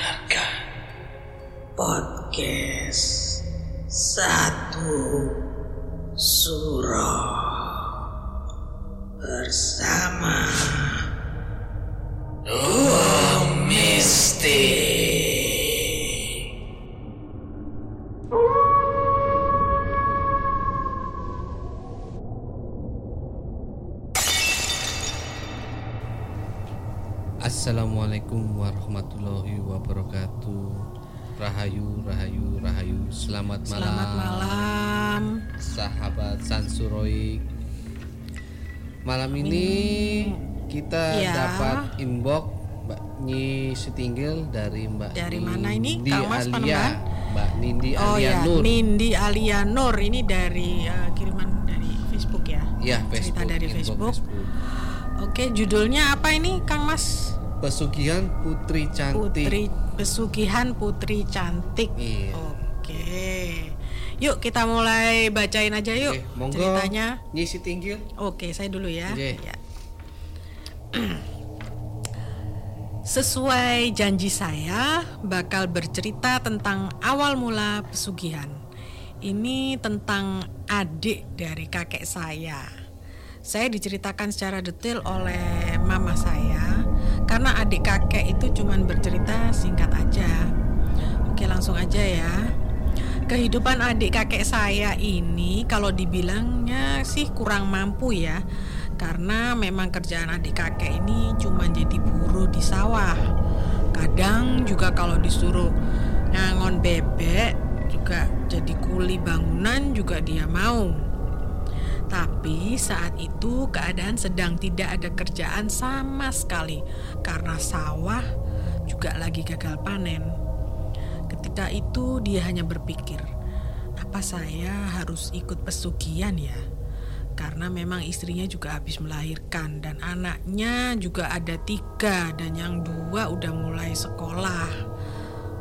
harga podcast satu. Su Assalamualaikum warahmatullahi wabarakatuh. Rahayu, Rahayu, Rahayu. Selamat malam Selamat malam. Sahabat Sansuroik Malam ini kita Ya. dapat inbox Mbak Nyi Sitinggil dari Mbak Dari mana ini, Nindi Kang Mas Alia? Mbak Nindi Oh Alia ya, Nur. Nindi Alia Nur. Ini dari eh, kiriman dari Facebook ya. Ya, Cerita Facebook, dari inbox Facebook. Oke, judulnya apa ini, Kang Mas? Pesugihan Putri Cantik Putri Pesugihan Putri Cantik. Iya. Oke. Yuk kita mulai bacain aja yuk Oke, monggo ceritanya. Nyi Sitinggil Oke, saya dulu ya. Oke. Ya. Sesuai janji saya, bakal bercerita tentang awal mula pesugihan. Ini tentang adik dari kakek saya. Saya diceritakan secara detail oleh mama saya, karena adik kakek itu cuman bercerita singkat aja. Oke, langsung aja ya. Kehidupan adik kakek saya ini kalau dibilangnya sih kurang mampu ya Karena memang kerjaan adik kakek ini cuma jadi buruh di sawah Kadang juga kalau disuruh ngangon bebek juga jadi kuli bangunan juga dia mau tapi saat itu keadaan sedang tidak ada kerjaan sama sekali karena sawah juga lagi gagal panen. Ketika itu dia hanya berpikir, apa saya harus ikut pesugihan ya? Karena memang istrinya juga habis melahirkan dan anaknya juga ada tiga dan yang dua udah mulai sekolah.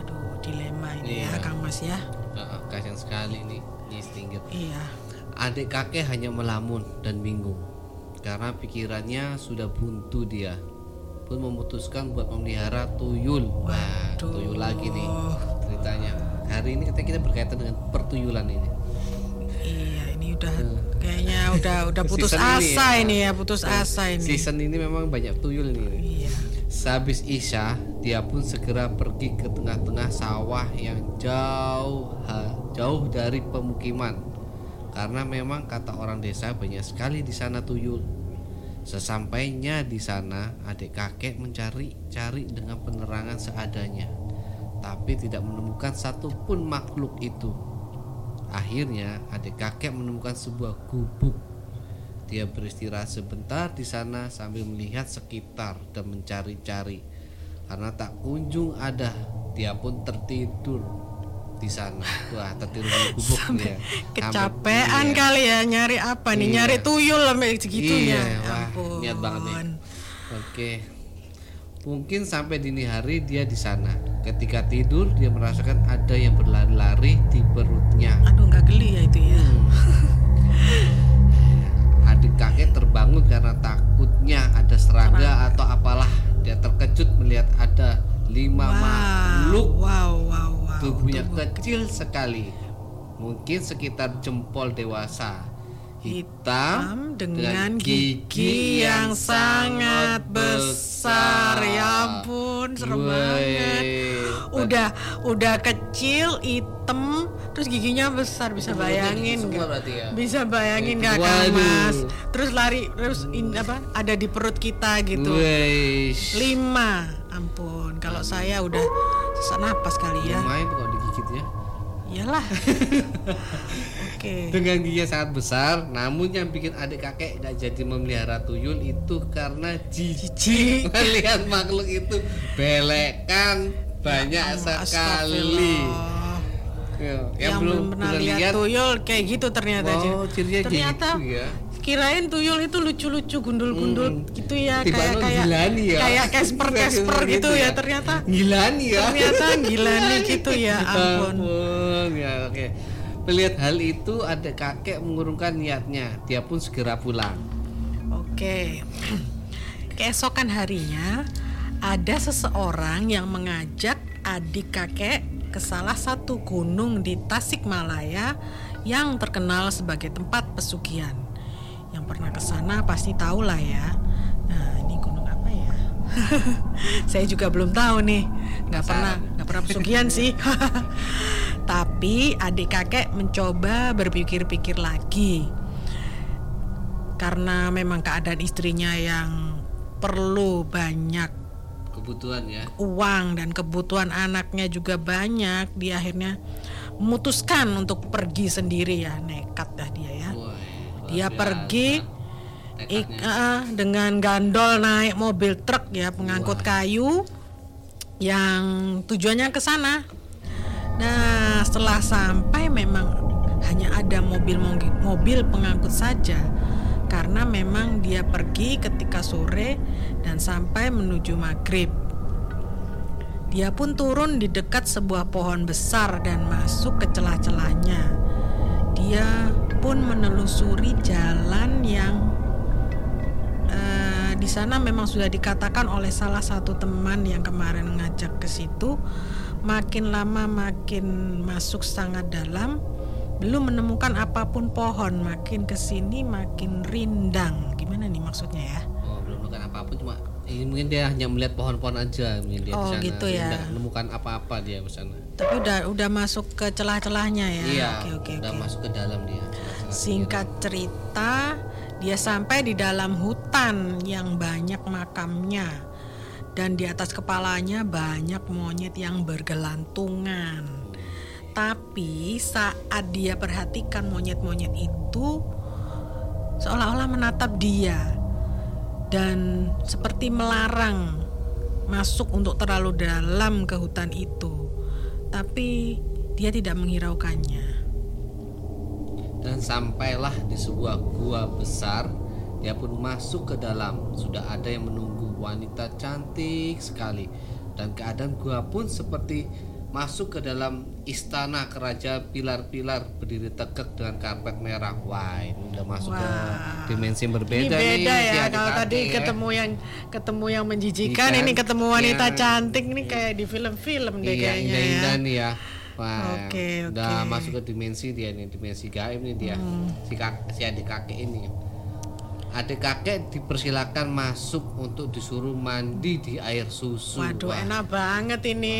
Aduh dilema ini Iya. ya Kang Mas ya. Ah, Kasihan sekali nih Iya. Adik kakek hanya melamun dan bingung karena pikirannya sudah buntu dia pun memutuskan buat memelihara tuyul. Wah, tuyul lagi nih ceritanya. Hari ini kita berkaitan dengan pertuyulan ini. Iya, ini udah kayaknya udah udah putus Season ini asa ya. ini ya, putus asa ini. Season ini memang banyak tuyul nih. Iya. Sehabis Isya, dia pun segera pergi ke tengah-tengah sawah yang jauh jauh dari pemukiman. Karena memang kata orang desa banyak sekali di sana tuyul. Sesampainya di sana, adik kakek mencari-cari dengan penerangan seadanya, tapi tidak menemukan satupun makhluk itu. Akhirnya, adik kakek menemukan sebuah gubuk dia beristirahat sebentar di sana sambil melihat sekitar dan mencari-cari. Karena tak kunjung ada, dia pun tertidur di sana. Wah, tertidur di gubuk dia. Kecapean Sampai- kali ya nyari apa nih? Iya. Nyari tuyul sampai segitunya. Iya, wah, Ampun. niat banget nih. Oke. Mungkin sampai dini hari dia di sana. Ketika tidur, dia merasakan ada yang berlari-lari di perutnya. Aduh nggak geli ya itu ya. Adik kakek terbangun karena takutnya ada serangga atau apalah. Dia terkejut melihat ada lima makhluk Wow, wow, wow. tubuhnya kecil sekali. Mungkin sekitar jempol dewasa. Hitam, dengan gigi yang sangat besar. Ya ampun, serem banget. Udah udah kecil, hitam, terus giginya besar bisa bayangin nggak? ya? Bisa bayangin nggak Kang Waduh. Mas? Terus lari terus in, apa? Ada di perut kita gitu. Weish. Lima, ampun. Kalau saya udah sesak napas kali ya. Lumayan kok digigit ya. Iyalah. Oke. Dengan gigi yang sangat besar, namun yang bikin adik kakek gak jadi memelihara tuyul itu karena jijik melihat makhluk itu belekan banyak Allah, sekali. Ya, Yang, belum pernah lihat tuyul kayak gitu ternyata Oh, aja. cirinya ternyata gitu ya. Kirain tuyul itu lucu-lucu gundul-gundul gitu ya kayak kayak gilani ya. kayak Casper Casper gitu ya ternyata Gilani ya. ternyata gilani gitu ya ampun Ampun, ya oke. Melihat hal itu ada kakek mengurungkan niatnya. Dia pun segera pulang. oke keesokan harinya ada seseorang yang mengajak adik kakek ke salah satu gunung di Tasikmalaya yang terkenal sebagai tempat pesugihan. Pernah ke sana pasti tahu lah ya. Nah, ini gunung apa ya? Saya juga belum tahu nih. Nggak pernah, nggak pernah pesugihan sih. Tapi adik kakek mencoba berpikir-pikir lagi. Karena memang keadaan istrinya yang perlu banyak kebutuhan ya uang dan kebutuhan anaknya juga banyak dia akhirnya memutuskan untuk pergi sendiri ya nekat dia pergi ik- eh, dengan gandol naik mobil truk ya pengangkut kayu yang tujuannya ke sana. Nah setelah sampai memang hanya ada mobil mobil pengangkut saja. Karena memang dia pergi ketika sore dan sampai menuju maghrib. Dia pun turun di dekat sebuah pohon besar dan masuk ke celah-celahnya. Dia pun menelusuri jalan yang eh, di sana memang sudah dikatakan oleh salah satu teman yang kemarin ngajak ke situ. Makin lama makin masuk sangat dalam, belum menemukan apa pun pohon. Makin ke sini makin rindang. Gimana nih maksudnya ya? oh belum menemukan apa pun cuma ini mungkin dia hanya melihat pohon-pohon aja mungkin dia Oh, di sana gitu Dia ya. nggak menemukan apa-apa dia di sana Tapi udah udah masuk ke celah-celahnya ya. iya Oke oke udah oke. masuk ke dalam dia Singkat cerita, dia sampai di dalam hutan yang banyak makamnya. Dan di atas kepalanya banyak monyet yang bergelantungan. Tapi saat dia perhatikan monyet-monyet itu seolah-olah menatap dia dan seperti melarang masuk untuk terlalu dalam ke hutan itu. Tapi dia tidak menghiraukannya. dan sampailah di sebuah gua besar dia pun masuk ke dalam sudah ada yang menunggu wanita cantik sekali dan keadaan gua pun seperti masuk ke dalam istana kerajaan pilar-pilar berdiri tegak dengan karpet merah wah ini udah masuk ke Wah. dimensi yang Ini berbeda nih beda si ya kalau tadi ya. ketemu yang ketemu yang menjijikan, Ikan, ini ketemu wanita yang- cantik ini kayak di film-film deh iya kayaknya indah-indah ya. nih ya Wah, Oke, udah oke. masuk ke dimensi dia nih, dimensi gaib nih dia. Hmm. Si kak, si adik kakek ini. Adik kakek dipersilakan masuk untuk disuruh mandi di air susu. Waduh Wah, enak banget ini.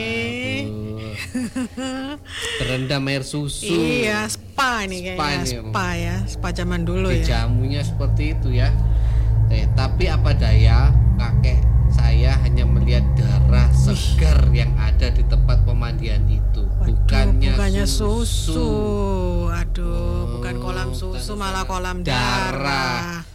aduh. Berendam air susu. Iya spa ini Spa kayaknya ini. spa ya spa zaman dulu ya. Dijamunya seperti itu ya. Eh, tapi apa daya, kakek saya hanya melihat darah segar yang ada di tempat pemandian itu. Waduh, bukannya, bukannya susu. susu. Aduh, bukan Oh, kolam susu bukan malah kolam kolam darah. darah.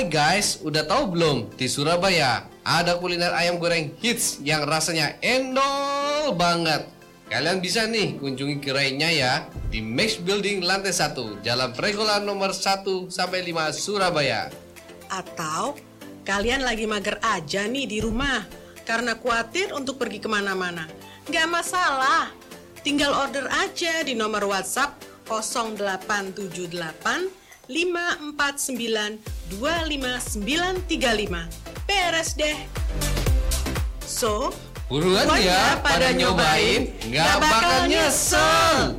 Hai guys, udah tahu belum? Di Surabaya ada kuliner ayam goreng hits yang rasanya endol banget. Kalian bisa nih kunjungi gerainya ya di Max Building lantai 1, Jalan Pregolan nomor 1 sampai 5 Surabaya. Atau kalian lagi mager aja nih di rumah karena khawatir untuk pergi ke mana-mana. Nggak masalah, tinggal order aja di nomor WhatsApp 0878 549 25935. Beres deh. So, Buruan ya pada nyobain, nggak bakal nyesel.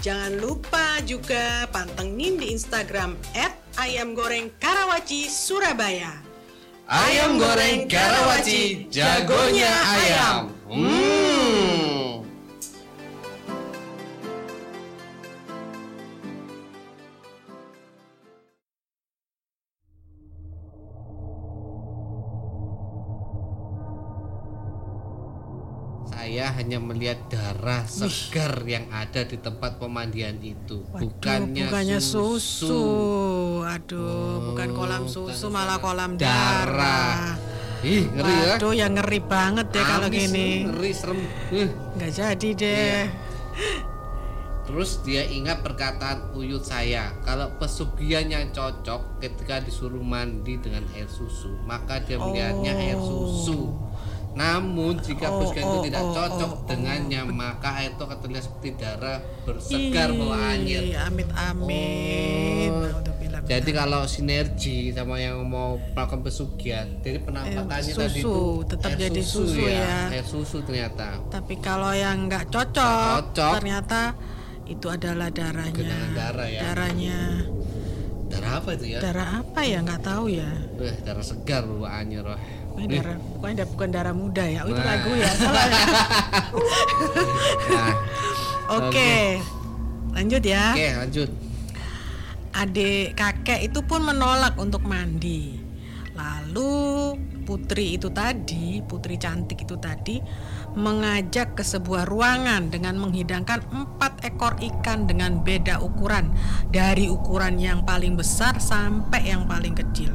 Jangan lupa juga pantengin di Instagram @ayam goreng Karawaci Surabaya. Ayam goreng Karawaci, jagonya ayam. Hmm. Saya hanya melihat darah segar yang ada di tempat pemandian itu, Waduh, bukannya, bukannya susu. susu. Aduh, bukan kolam susu bukan malah kolam kolam darah. Ih, ngeri ya. Waduh, yang ngeri banget deh kalau Amis, gini. Ngeri serem. Nggak jadi deh. Terus dia ingat perkataan uyut saya, kalau pesugihan yang cocok ketika disuruh mandi dengan air susu, maka dia melihatnya air susu. Namun jika Oh, oh, itu tidak oh, cocok oh, oh. dengannya, maka air itu akan terlihat seperti darah bersegar Ih, angin. Amit amit. Oh. Jadi kalau sinergi sama yang mau melakukan pesugihan, jadi penampakannya Eh, tadi susu, itu tetap air jadi susu ya. Air susu ternyata. Tapi kalau yang nggak cocok, cocok. ternyata itu adalah darahnya. Genangan darah ya. Darahnya Darah apa itu ya? darah apa ya nggak tahu ya. Wah, darah segar bawaannya roh. Bukan darah, bukan, bukan darah muda ya. Oh, itu Nah. lagu ya. Salah ya. Nah, Oke. Lanjut ya. oke lanjut. Adik kakek itu pun menolak untuk mandi. Lalu putri itu tadi, putri cantik itu tadi mengajak ke sebuah ruangan dengan menghidangkan empat ekor ikan dengan beda ukuran dari ukuran yang paling besar sampai yang paling kecil.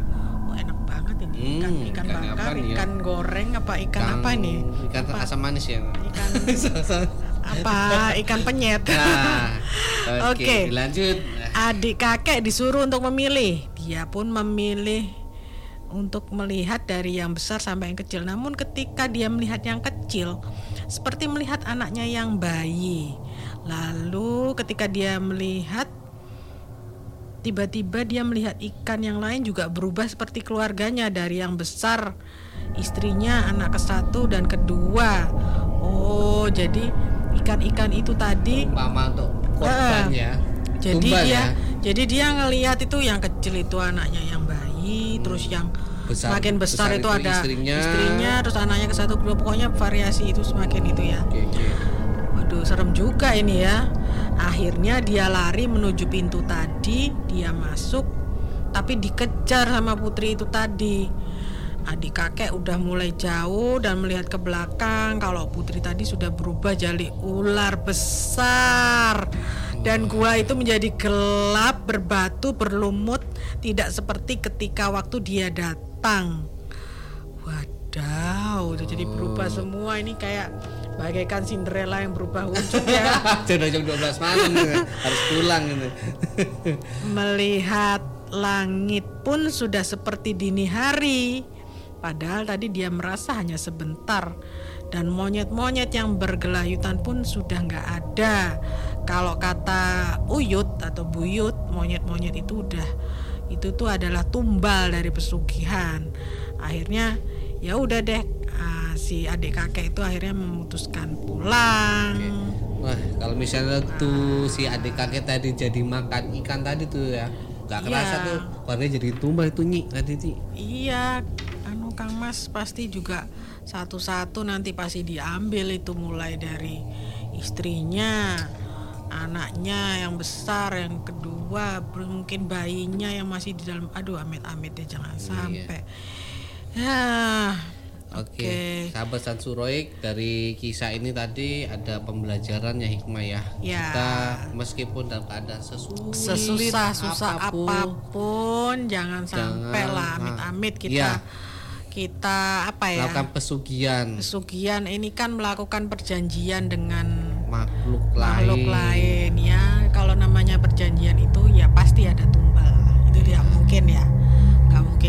Ikan Hmm, ikan ikan bakar, apa ya? ikan goreng apa ikan apa nih? Ikan Apa? asam manis ya. Ikan apa? Ikan penyet. Nah, oke, Oke. dilanjut. Adik kakek disuruh untuk memilih. Dia pun memilih untuk melihat dari yang besar sampai yang kecil. Namun ketika dia melihat yang kecil, seperti melihat anaknya yang bayi. Lalu ketika dia melihat tiba-tiba dia melihat ikan yang lain juga berubah seperti keluarganya dari yang besar istrinya anak ke satu dan kedua. Oh, jadi ikan-ikan itu tadi Umpama untuk korban ya. jadi Tumbal dia ya. jadi dia ngelihat itu yang kecil itu anaknya yang bayi, terus yang Besar- semakin besar, besar itu, itu ada istrinya. terus anaknya ke satu kedua pokoknya variasi itu semakin itu ya. Oke, oke. Waduh, serem juga ini ya. Akhirnya dia lari menuju pintu tadi, dia masuk tapi dikejar sama putri itu tadi. Adik kakek udah mulai jauh dan melihat ke belakang kalau putri tadi sudah berubah jadi ular besar. Dan gua itu menjadi gelap, berbatu, berlumut, tidak seperti ketika waktu dia datang. Wadaw, udah jadi berubah semua ini kayak bagaikan Cinderella yang berubah wujud ya. Sudah jam 12 malam nih, harus pulang ini. Melihat langit pun sudah seperti dini hari. Padahal tadi dia merasa hanya sebentar dan monyet-monyet yang bergelayutan pun sudah nggak ada. Kalau kata Uyut atau Buyut, monyet-monyet itu udah itu tuh adalah tumbal dari pesugihan. Akhirnya ya udah deh si adik kakek itu akhirnya memutuskan pulang. Wah, kalau misalnya tuh si adik kakek tadi jadi makan ikan tadi tuh ya. Gak kerasa Iya. tuh warnanya jadi tumbal itu Nyi tadi Nyi. Iya, anu Kang Mas pasti juga satu-satu nanti pasti diambil itu mulai dari istrinya, anaknya yang besar, yang kedua mungkin bayinya yang masih di dalam. Aduh, amit-amit deh jangan sampai. Ya, Oke, sahabat Sansuroik dari kisah ini tadi ada pembelajaran ya hikmah ya. Ya. Kita meskipun dalam keadaan sesulit sesusah susah apa pun, apa pun, jangan sampai lah nah, amit-amit kita iya. kita apa ya? melakukan pesugihan Pesugihan ini kan melakukan perjanjian dengan makhluk, makhluk lain. lain ya kalau namanya perjanjian itu ya pasti ada tumbal itu tidak mungkin ya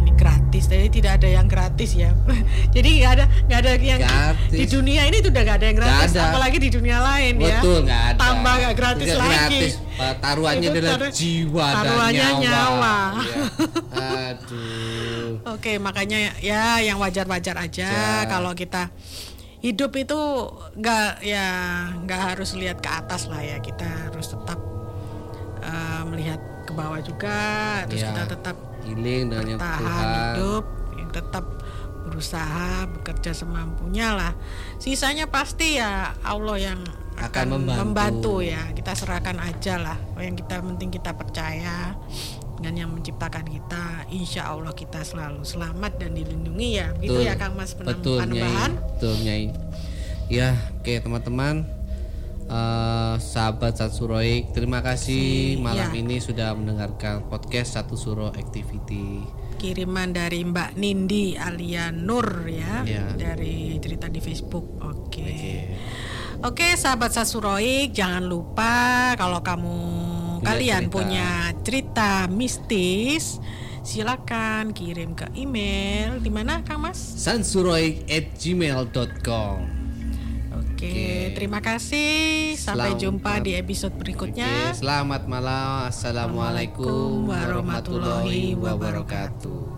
mungkin gratis jadi tidak ada yang gratis ya jadi nggak ada nggak ada yang Gratis. di dunia ini tuh udah nggak ada yang gratis ada. apalagi di dunia lain ya Betul nggak ada. tambah nggak gratis Tidak lagi gratis. Uh, Taruhannya Itu adalah taruh- jiwa taruhannya dan nyawa. nyawa. Iya. Aduh. Oke, makanya ya yang wajar-wajar aja Ya. kalau kita hidup itu nggak ya nggak harus lihat ke atas lah ya kita harus tetap eh, melihat ke bawah juga terus Ya. kita tetap Healing dengan yang Tuhan. hidup yang tetap berusaha bekerja semampunya lah sisanya pasti ya Allah yang Akan akan, membantu. membantu ya kita serahkan aja lah yang kita penting kita percaya dengan yang menciptakan kita insya Allah kita selalu selamat dan dilindungi ya gitu Betul. ya Kang Mas Betul, Nyai. penambahan Betul, Nyai. Ya, oke teman-teman. Eh, sahabat Satsuroik, terima kasih malam Ya. ini sudah mendengarkan podcast Satu Suro Activity. kiriman dari Mbak Nindi Alia Nur ya Ya. dari cerita di Facebook oke Oke sahabat Sasuroik jangan lupa kalau kamu Punya kalian cerita. punya cerita mistis silakan kirim ke email di mana Kang Mas? Sansuroik at gmail.com Oke Oke, terima kasih. Sampai Selamat- jumpa di episode Oke, berikutnya. selamat malam. Assalamualaikum warahmatullahi wabarakatuh.